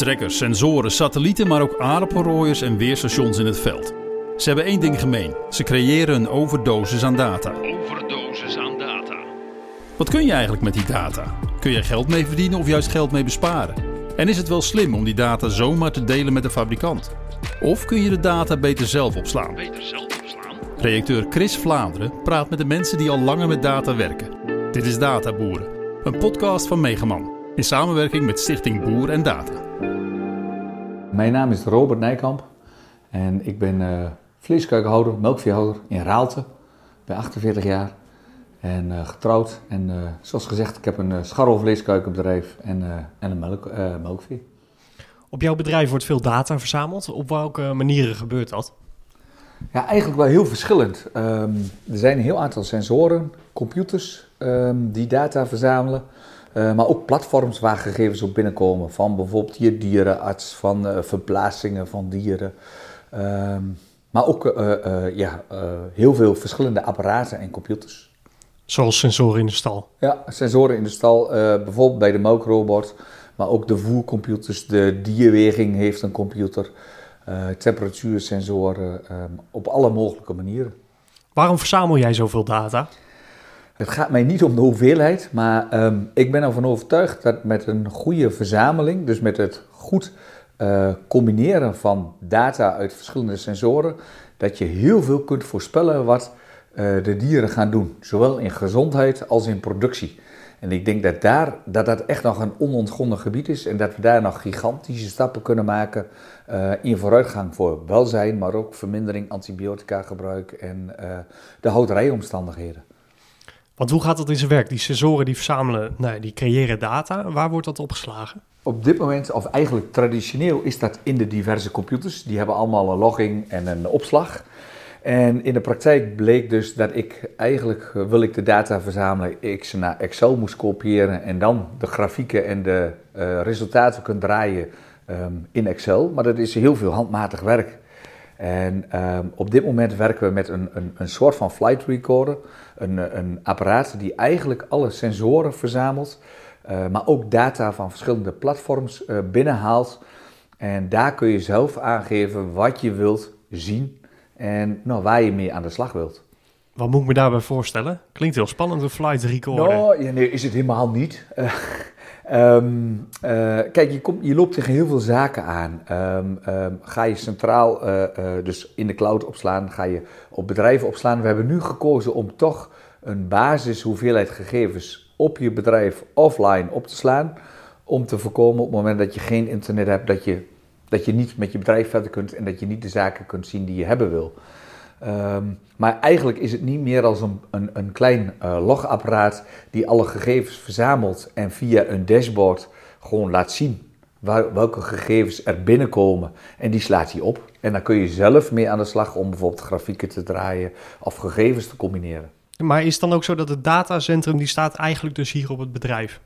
Trekkers, sensoren, satellieten, maar ook aardappelrooiers en weerstations in het veld. Ze hebben één ding gemeen. Ze creëren een overdosis aan data. Overdosis aan data. Wat kun je eigenlijk met die data? Kun je geld mee verdienen of juist geld mee besparen? En is het wel slim om die data zomaar te delen met de fabrikant? Of kun je de data beter zelf opslaan? Beter zelf opslaan. Redacteur Chris Vlaanderen praat met de mensen die al langer met data werken. Dit is Databoeren, een podcast van Megaman. In samenwerking met Stichting Boer en Data. Mijn naam is Robert Nijkamp en ik ben uh, vleeskuikenhouder, melkveehouder in Raalte. Ik ben 48 jaar en uh, getrouwd. En uh, zoals gezegd, ik heb een uh, scharrelvleeskuikenbedrijf en, en een melk, melkvee. Op jouw bedrijf wordt veel data verzameld. Op welke manieren gebeurt dat? Ja, eigenlijk wel heel verschillend. Um, er zijn een heel aantal sensoren, computers um, die data verzamelen. Uh, maar ook platforms waar gegevens op binnenkomen. Van bijvoorbeeld je dierenarts, van uh, verplaatsingen van dieren. Um, maar ook uh, ja, heel veel verschillende apparaten en computers. Zoals sensoren in de stal? Ja, sensoren in de stal. bijvoorbeeld bij de melkrobot. Maar ook de voercomputers. De dierweging heeft een computer. temperatuursensoren. Um, op alle mogelijke manieren. Waarom verzamel jij zoveel data? Het gaat mij niet om de hoeveelheid, maar um, ik ben ervan overtuigd dat met een goede verzameling, dus met het goed uh, combineren van data uit verschillende sensoren, dat je heel veel kunt voorspellen wat uh, de dieren gaan doen, zowel in gezondheid als in productie. En ik denk dat, daar, dat dat echt nog een onontgonnen gebied is en dat we daar nog gigantische stappen kunnen maken uh, in vooruitgang voor welzijn, maar ook vermindering antibiotica gebruik en de houterijomstandigheden. Want hoe gaat dat in zijn werk? Die sensoren die verzamelen, die creëren data. Waar wordt dat opgeslagen? Op dit moment, of eigenlijk traditioneel, is dat in de diverse computers. Die hebben allemaal een logging en een opslag. En in de praktijk bleek dus dat ik eigenlijk, wil ik de data verzamelen, ik ze naar Excel moest kopiëren en dan de grafieken en de uh, resultaten kunnen draaien um, in Excel. Maar dat is heel veel handmatig werk. En um, op dit moment werken we met een, een, een soort van flight recorder. Een, een, apparaat die eigenlijk alle sensoren verzamelt, uh, maar ook data van verschillende platforms uh, binnenhaalt. En daar kun je zelf aangeven wat je wilt zien en nou, waar je mee aan de slag wilt. Wat moet ik me daarbij voorstellen? Klinkt heel spannend, een flight recorder. Nou, ja, nee, is het helemaal niet. Um, uh, kijk, je, komt, je loopt tegen heel veel zaken aan. Um, um, ga je centraal, uh, uh, dus in de cloud opslaan, ga je op bedrijven opslaan. We hebben nu gekozen om toch een basis hoeveelheid gegevens op je bedrijf offline op te slaan. Om te voorkomen op het moment dat je geen internet hebt, dat je, dat je niet met je bedrijf verder kunt en dat je niet de zaken kunt zien die je hebben wil. Um, maar eigenlijk is het niet meer als een, een, een klein uh, logapparaat die alle gegevens verzamelt en via een dashboard gewoon laat zien waar, welke gegevens er binnenkomen. En die slaat hij op. En dan kun je zelf mee aan de slag om bijvoorbeeld grafieken te draaien of gegevens te combineren. Maar is het dan ook zo dat het datacentrum die staat eigenlijk dus hier op het bedrijf?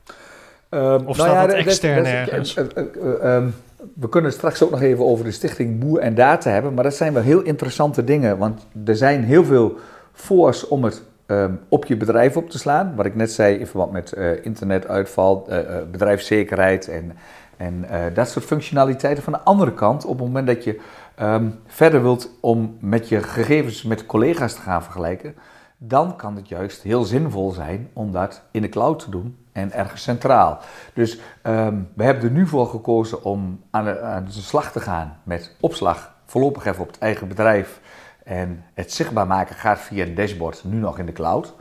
Um, of staat nou ja, dat extern dat, dat, ergens? Uh, uh, um, we kunnen straks ook nog even over de stichting Boer en Data hebben, maar dat zijn wel heel interessante dingen, want er zijn heel veel voor's om het um, op je bedrijf op te slaan. Wat ik net zei in verband met uh, internetuitval, uh, bedrijfszekerheid en, en dat soort functionaliteiten. Van de andere kant, op het moment dat je um, verder wilt om met je gegevens met collega's te gaan vergelijken, dan kan het juist heel zinvol zijn om dat in de cloud te doen en ergens centraal. Dus um, we hebben er nu voor gekozen om aan de, aan de slag te gaan met opslag, voorlopig even op het eigen bedrijf. En het zichtbaar maken gaat via een dashboard, nu nog in de cloud.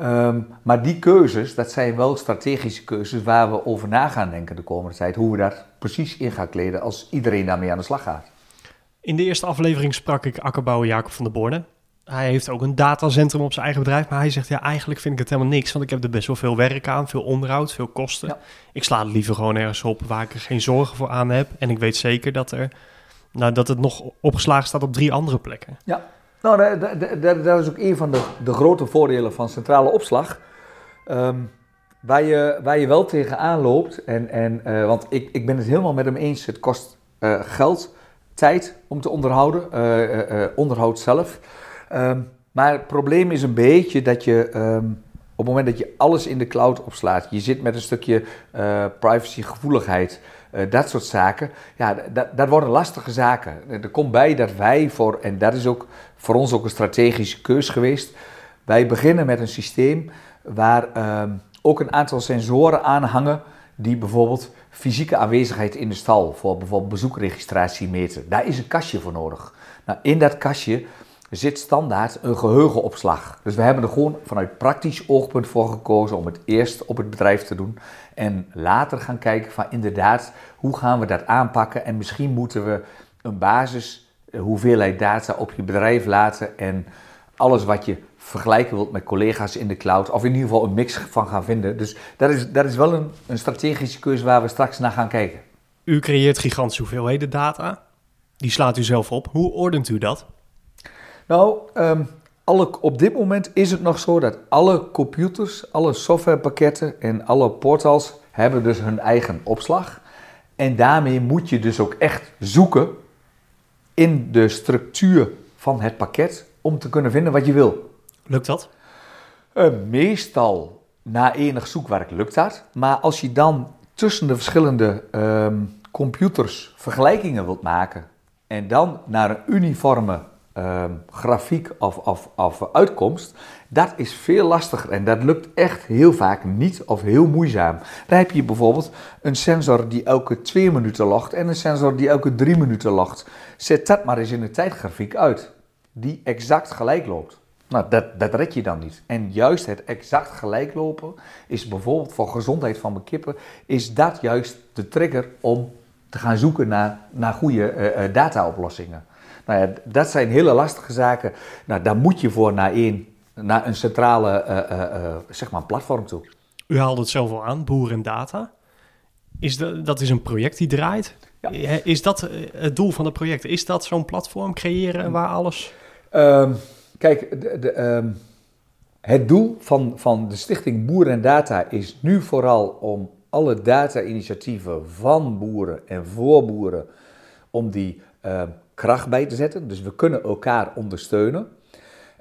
Um, maar die keuzes, dat zijn wel strategische keuzes waar we over na gaan denken de komende tijd. Hoe we daar precies in gaan kleden als iedereen daarmee aan de slag gaat. In de eerste aflevering sprak ik akkerbouwer Jacob van der Borne. Hij heeft ook een datacentrum op zijn eigen bedrijf. Maar hij zegt, ja, eigenlijk vind ik het helemaal niks. Want ik heb er best wel veel werk aan, veel onderhoud, veel kosten. Ja. Ik sla het liever gewoon ergens op waar ik er geen zorgen voor aan heb. En ik weet zeker dat, er, nou, dat het nog opgeslagen staat op drie andere plekken. Ja, nou, dat, dat is ook een van de, de grote voordelen van centrale opslag. Um, waar, je, waar je wel tegenaan loopt, en, en, uh, want ik, ik ben het helemaal met hem eens, het kost uh, geld, tijd om te onderhouden, uh, onderhoud zelf. Um, maar het probleem is een beetje dat je um, op het moment dat je alles in de cloud opslaat, je zit met een stukje uh, privacygevoeligheid. eh, dat soort zaken. Ja, dat, dat worden lastige zaken. Er komt bij dat wij voor, en dat is ook voor ons ook een strategische keus geweest. Wij beginnen met een systeem waar ehm, ook een aantal sensoren aan hangen die bijvoorbeeld fysieke aanwezigheid in de stal voor bijvoorbeeld bezoekregistratie meten. Daar is een kastje voor nodig. Nou, in dat kastje zit standaard een geheugenopslag. Dus we hebben er gewoon vanuit praktisch oogpunt voor gekozen om het eerst op het bedrijf te doen. En later gaan kijken van inderdaad, hoe gaan we dat aanpakken? En misschien moeten we een basis eh, hoeveelheid data op je bedrijf laten en alles wat je vergelijken wilt met collega's in de cloud, of in ieder geval een mix van gaan vinden. Dus dat is, dat is wel een, een strategische keuze waar we straks naar gaan kijken. U creëert gigantische hoeveelheden data. Die slaat u zelf op. Hoe ordent u dat? Nou, um, alle, op dit moment is het nog zo dat alle computers, alle softwarepakketten en alle portals hebben dus hun eigen opslag. En daarmee moet je dus ook echt zoeken in de structuur van het pakket om te kunnen vinden wat je wil. Lukt dat? Uh, meestal na enig zoekwerk lukt dat. Maar als je dan tussen de verschillende um, computers vergelijkingen wilt maken en dan naar een uniforme um, grafiek of, of, of uitkomst, dat is veel lastiger en dat lukt echt heel vaak niet of heel moeizaam. Dan heb je bijvoorbeeld een sensor die elke twee minuten logt en een sensor die elke drie minuten logt. Zet dat maar eens in een tijdgrafiek uit, die exact gelijk loopt. Nou, dat, dat red je dan niet. En juist het exact gelijk lopen is bijvoorbeeld voor gezondheid van mijn kippen, is dat juist de trigger om te gaan zoeken naar, naar goede uh, dataoplossingen. Nou ja, dat zijn hele lastige zaken. Nou, daar moet je voor naar, één, naar een centrale uh, zeg maar platform toe. U haalde het zelf al aan, boer en data. Is dat, dat is een project die draait. Ja. Is dat het doel van het project? Is dat zo'n platform creëren waar alles... Um, kijk, de, de, um, het doel van, van de stichting Boer en Data is nu vooral om alle data-initiatieven van boeren en voor boeren, om die uh, kracht bij te zetten. Dus we kunnen elkaar ondersteunen.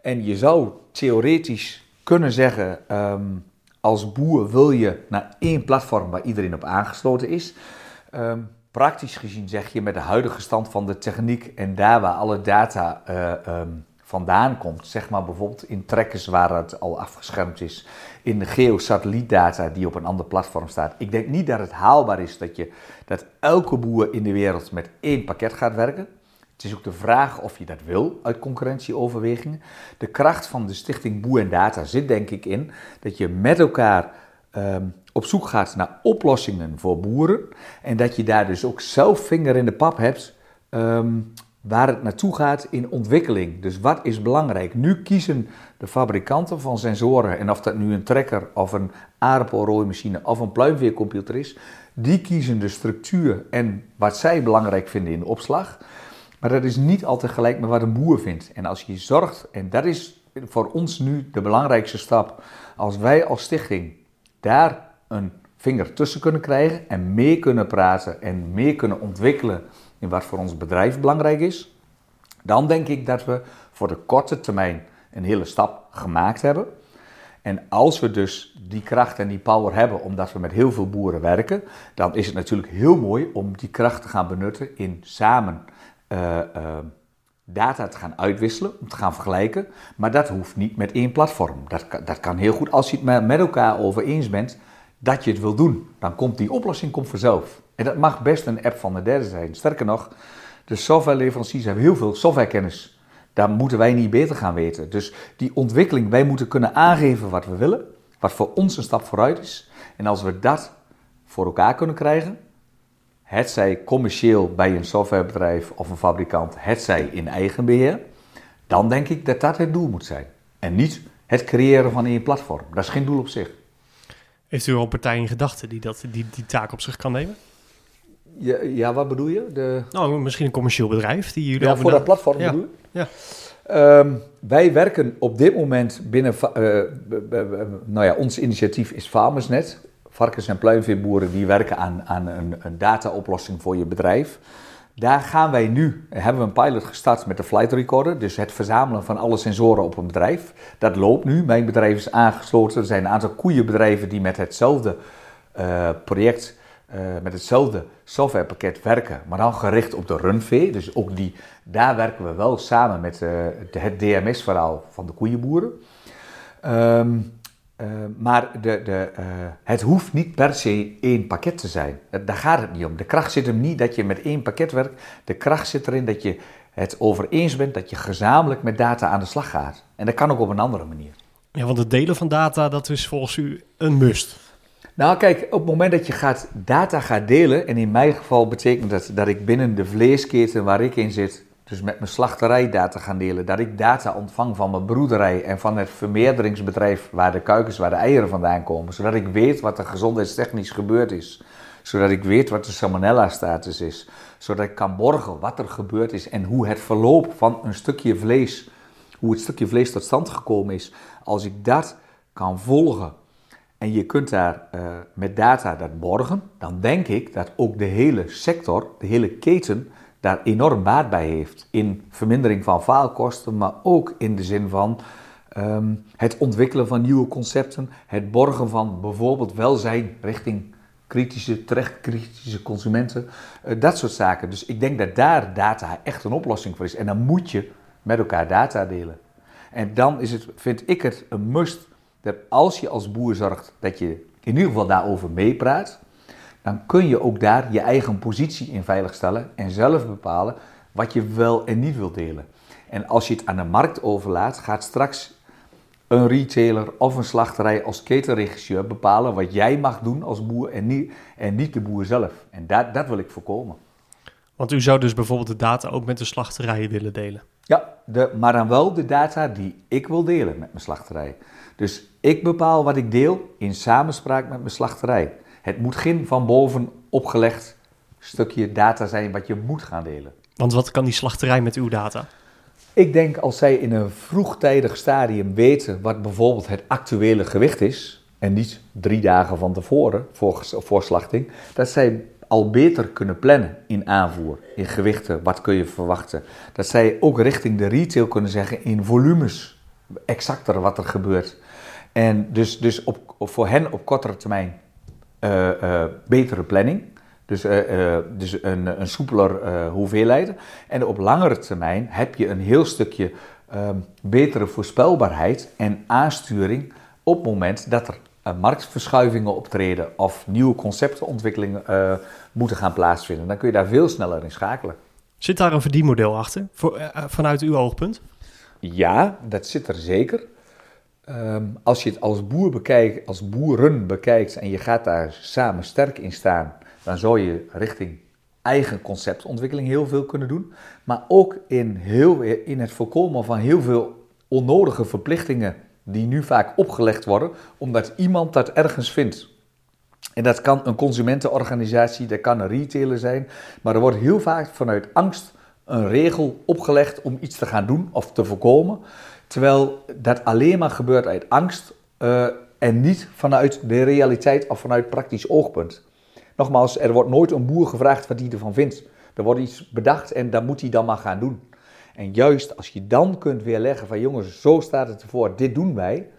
En je zou theoretisch kunnen zeggen, um, als boer wil je naar één platform waar iedereen op aangesloten is. Um, praktisch gezien zeg je met de huidige stand van de techniek en daar waar alle data uh, um, vandaan komt, zeg maar bijvoorbeeld in trekkers waar het al afgeschermd is, in de geosatellietdata die op een ander platform staat. Ik denk niet dat het haalbaar is dat, je, dat elke boer in de wereld met één pakket gaat werken. Het is ook de vraag of je dat wil uit concurrentieoverwegingen. De kracht van de stichting Boer en Data zit denk ik in dat je met elkaar um, op zoek gaat naar oplossingen voor boeren. En dat je daar dus ook zelf vinger in de pap hebt um, waar het naartoe gaat in ontwikkeling. Dus wat is belangrijk? Nu kiezen de fabrikanten van sensoren, en of dat nu een trekker of een aardappelrooimachine of een pluimveercomputer is, die kiezen de structuur en wat zij belangrijk vinden in de opslag. Maar dat is niet altijd gelijk met wat een boer vindt. En als je zorgt, en dat is voor ons nu de belangrijkste stap, als wij als stichting daar een vinger tussen kunnen krijgen en mee kunnen praten en mee kunnen ontwikkelen in wat voor ons bedrijf belangrijk is, dan denk ik dat we voor de korte termijn een hele stap gemaakt hebben. En als we dus die kracht en die power hebben, omdat we met heel veel boeren werken, dan is het natuurlijk heel mooi om die kracht te gaan benutten in samen uh, uh, data te gaan uitwisselen, om te gaan vergelijken. Maar dat hoeft niet met één platform. Dat, dat kan heel goed als je het met elkaar over eens bent dat je het wil doen. Dan komt die oplossing komt vanzelf. En dat mag best een app van de derde zijn. Sterker nog, de softwareleveranciers hebben heel veel softwarekennis. Daar moeten wij niet beter gaan weten. Dus die ontwikkeling, wij moeten kunnen aangeven wat we willen, wat voor ons een stap vooruit is. En als we dat voor elkaar kunnen krijgen, het zij commercieel bij een softwarebedrijf of een fabrikant, het zij in eigen beheer, dan denk ik dat dat het doel moet zijn. En niet het creëren van één platform. Dat is geen doel op zich. Heeft u al een partij in gedachten die, dat, die die taak op zich kan nemen? Ja, ja wat bedoel je? De... Nou, misschien een commercieel bedrijf die jullie Ja, voor dat platform ja. bedoel je? Ja. Um, wij werken op dit moment binnen, uh, nou ja, ons initiatief is Farmersnet. Varkens- en pluimveeboeren die werken aan, aan een, een dataoplossing voor je bedrijf. Daar gaan wij nu, hebben we een pilot gestart met de flight recorder, dus het verzamelen van alle sensoren op een bedrijf. Dat loopt nu, mijn bedrijf is aangesloten. Er zijn een aantal koeienbedrijven die met hetzelfde uh, project eh, met hetzelfde softwarepakket werken, maar dan gericht op de runvee. Dus ook die, daar werken we wel samen met eh, het DMS-verhaal van de koeienboeren. Ehm, eh, maar de, de, eh, het hoeft niet per se één pakket te zijn. Dat- Daar gaat het niet om. De kracht zit hem niet dat je met één pakket werkt. De kracht zit erin dat je het over eens bent dat je gezamenlijk met data aan de slag gaat. En dat kan ook op een andere manier. Ja, want het delen van data, dat is volgens u een must. Nou, kijk, op het moment dat je gaat, data gaat delen, en in mijn geval betekent dat dat ik binnen de vleesketen waar ik in zit, dus met mijn slachterij data gaan delen, dat ik data ontvang van mijn broederij en van het vermeerderingsbedrijf waar de kuikens, waar de eieren vandaan komen, zodat ik weet wat er gezondheidstechnisch gebeurd is, zodat ik weet wat de salmonella-status is, zodat ik kan borgen wat er gebeurd is en hoe het verloop van een stukje vlees, hoe het stukje vlees tot stand gekomen is. Als ik dat kan volgen en je kunt daar eh, met data dat borgen, dan denk ik dat ook de hele sector, de hele keten, daar enorm baat bij heeft. In vermindering van faalkosten, maar ook in de zin van ehm, het ontwikkelen van nieuwe concepten, het borgen van bijvoorbeeld welzijn richting kritische, terecht kritische consumenten, eh, dat soort zaken. Dus ik denk dat daar data echt een oplossing voor is. En dan moet je met elkaar data delen. En dan is het, vind ik het een must dat als je als boer zorgt dat je in ieder geval daarover meepraat, dan kun je ook daar je eigen positie in veiligstellen en zelf bepalen wat je wel en niet wil delen. En als je het aan de markt overlaat, gaat straks een retailer of een slachterij als ketenregisseur bepalen wat jij mag doen als boer en niet, en niet de boer zelf. En dat, dat wil ik voorkomen. Want u zou dus bijvoorbeeld de data ook met de slachterijen willen delen. Ja, de, maar dan wel de data die ik wil delen met mijn slachterij. Dus ik bepaal wat ik deel in samenspraak met mijn slachterij. Het moet geen van boven opgelegd stukje data zijn wat je moet gaan delen. Want wat kan die slachterij met uw data? Ik denk als zij in een vroegtijdig stadium weten wat bijvoorbeeld het actuele gewicht is, en niet drie dagen van tevoren voor, voor slachting, dat zij al beter kunnen plannen in aanvoer, in gewichten, wat kun je verwachten. Dat zij ook richting de retail kunnen zeggen in volumes, exacter wat er gebeurt. En dus, dus op, op- voor hen op kortere termijn eh, eh, betere planning. Dus, eh, dus een, een soepeler hoeveelheid. En op langere termijn heb je een heel stukje ehm, betere voorspelbaarheid en aansturing op het moment dat er marktverschuivingen optreden of nieuwe conceptontwikkelingen moeten gaan plaatsvinden. Dan kun je daar veel sneller in schakelen. Zit daar een verdienmodel achter, voor, vanuit uw oogpunt? Ja, dat zit er zeker. Ehm, als je het als boer bekijkt, als boeren bekijkt en je gaat daar samen sterk in staan, dan zou je richting eigen conceptontwikkeling heel veel kunnen doen. Maar ook in, heel, in het voorkomen van heel veel onnodige verplichtingen die nu vaak opgelegd worden, omdat iemand dat ergens vindt. En dat kan een consumentenorganisatie, dat kan een retailer zijn, maar er wordt heel vaak vanuit angst een regel opgelegd om iets te gaan doen of te voorkomen. Terwijl dat alleen maar gebeurt uit angst eh, en niet vanuit de realiteit of vanuit praktisch oogpunt. Nogmaals, er wordt nooit een boer gevraagd wat hij ervan vindt. Er wordt iets bedacht en dat moet hij dan maar gaan doen. En juist als je dan kunt weerleggen van jongens, zo staat het ervoor, dit doen wij.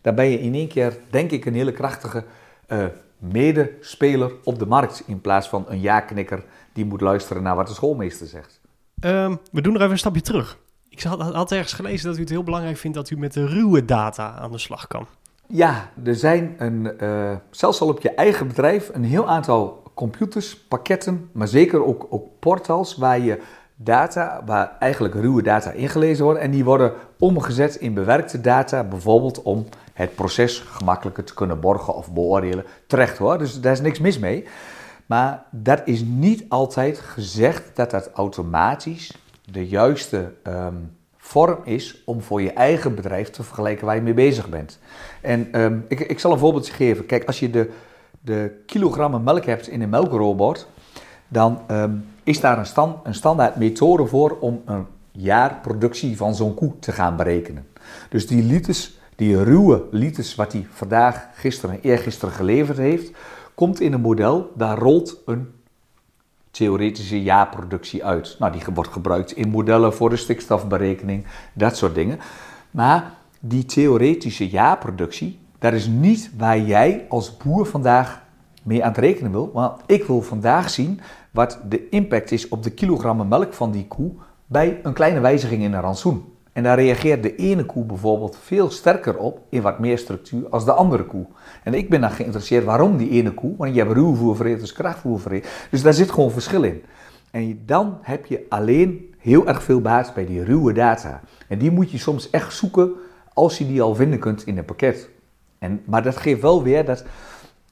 Dan ben je in één keer, denk ik, een hele krachtige eh, medespeler op de markt. In plaats van een ja-knikker die moet luisteren naar wat de schoolmeester zegt. Ehm, we doen nog even een stapje terug. Ik had, had ergens gelezen dat u het heel belangrijk vindt dat u met de ruwe data aan de slag kan. Ja, er zijn een, eh, zelfs al op je eigen bedrijf een heel aantal computers, pakketten, maar zeker ook, ook portals waar je data, waar eigenlijk ruwe data ingelezen worden en die worden omgezet in bewerkte data, bijvoorbeeld om het proces gemakkelijker te kunnen borgen of beoordelen. Terecht hoor, dus daar is niks mis mee. Maar dat is niet altijd gezegd dat dat automatisch de juiste ehm, vorm is om voor je eigen bedrijf te vergelijken waar je mee bezig bent. En ehm, ik, ik zal een voorbeeldje geven. Kijk, als je de, de kilogrammen melk hebt in een melkrobot, dan ehm, is daar een, stand, een standaard methode voor om een jaarproductie van zo'n koe te gaan berekenen. Dus die liters, die ruwe liters wat hij vandaag, gisteren en eergisteren geleverd heeft, komt in een model, daar rolt een theoretische jaarproductie uit. Nou, die wordt gebruikt in modellen voor de stikstofberekening, dat soort dingen. Maar die theoretische jaarproductie, dat is niet waar jij als boer vandaag mee aan het rekenen wil. Want ik wil vandaag zien wat de impact is op de kilogrammen melk van die koe bij een kleine wijziging in een rantsoen. En daar reageert de ene koe bijvoorbeeld veel sterker op in wat meer structuur als de andere koe. En ik ben dan geïnteresseerd waarom die ene koe, want je hebt ruwvoervereters, krachtvoervereters. Dus daar zit gewoon verschil in. En dan heb je alleen heel erg veel baat bij die ruwe data. En die moet je soms echt zoeken als je die al vinden kunt in een pakket. En, maar dat geeft wel weer dat,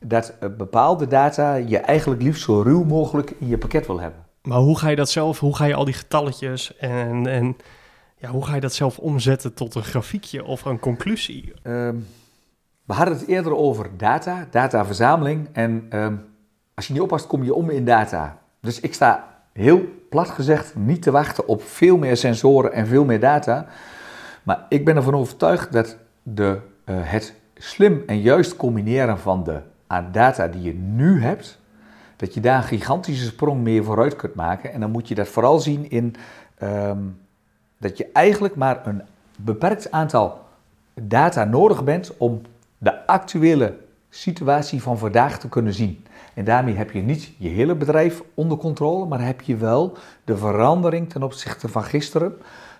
dat eh, bepaalde data je eigenlijk liefst zo ruw mogelijk in je pakket wil hebben. Maar hoe ga je dat zelf, hoe ga je al die getalletjes en, en ja, hoe ga je dat zelf omzetten tot een grafiekje of een conclusie? Ehm, we hadden het eerder over data, dataverzameling. En ehm, als je niet oppast, kom je om in data. Dus ik sta heel plat gezegd niet te wachten op veel meer sensoren en veel meer data. Maar ik ben ervan overtuigd dat de, eh, het slim en juist combineren van de data die je nu hebt, dat je daar een gigantische sprong mee vooruit kunt maken. En dan moet je dat vooral zien in ehm, dat je eigenlijk maar een beperkt aantal data nodig bent om de actuele situatie van vandaag te kunnen zien. En daarmee heb je niet je hele bedrijf onder controle, maar heb je wel de verandering ten opzichte van gisteren.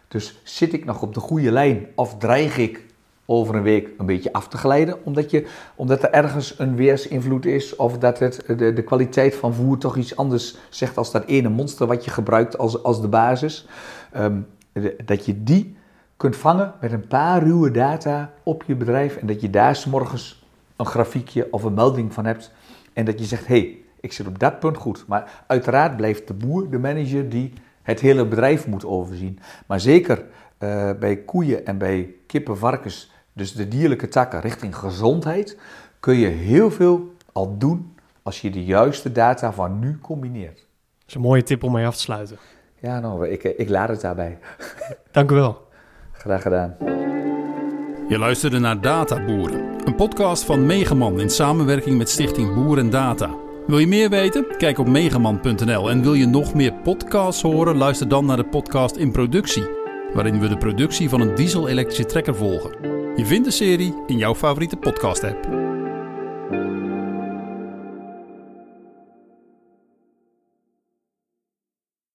Dus zit ik nog op de goede lijn of dreig ik over een week een beetje af te glijden, omdat, je, omdat er ergens een weersinvloed is of dat het, de, de kwaliteit van voer toch iets anders zegt als dat ene monster wat je gebruikt als, als de basis. Um, dat je die kunt vangen met een paar ruwe data op je bedrijf en dat je daar s morgens een grafiekje of een melding van hebt en dat je zegt, hé, hey, ik zit op dat punt goed. Maar uiteraard blijft de boer de manager die het hele bedrijf moet overzien. Maar zeker uh, bij koeien en bij kippen, varkens, dus de dierlijke takken richting gezondheid, kun je heel veel al doen als je de juiste data van nu combineert. Dat is een mooie tip om mee af te sluiten. Ja, nou, ik, ik laat het daarbij. Dank u wel. Graag gedaan. Je luisterde naar Databoeren, een podcast van Megaman in samenwerking met Stichting Boer en Data. Wil je meer weten? Kijk op megaman.nl. En wil je nog meer podcasts horen? Luister dan naar de podcast In Productie, waarin we de productie van een diesel-elektrische trekker volgen. Je vindt de serie in jouw favoriete podcast-app.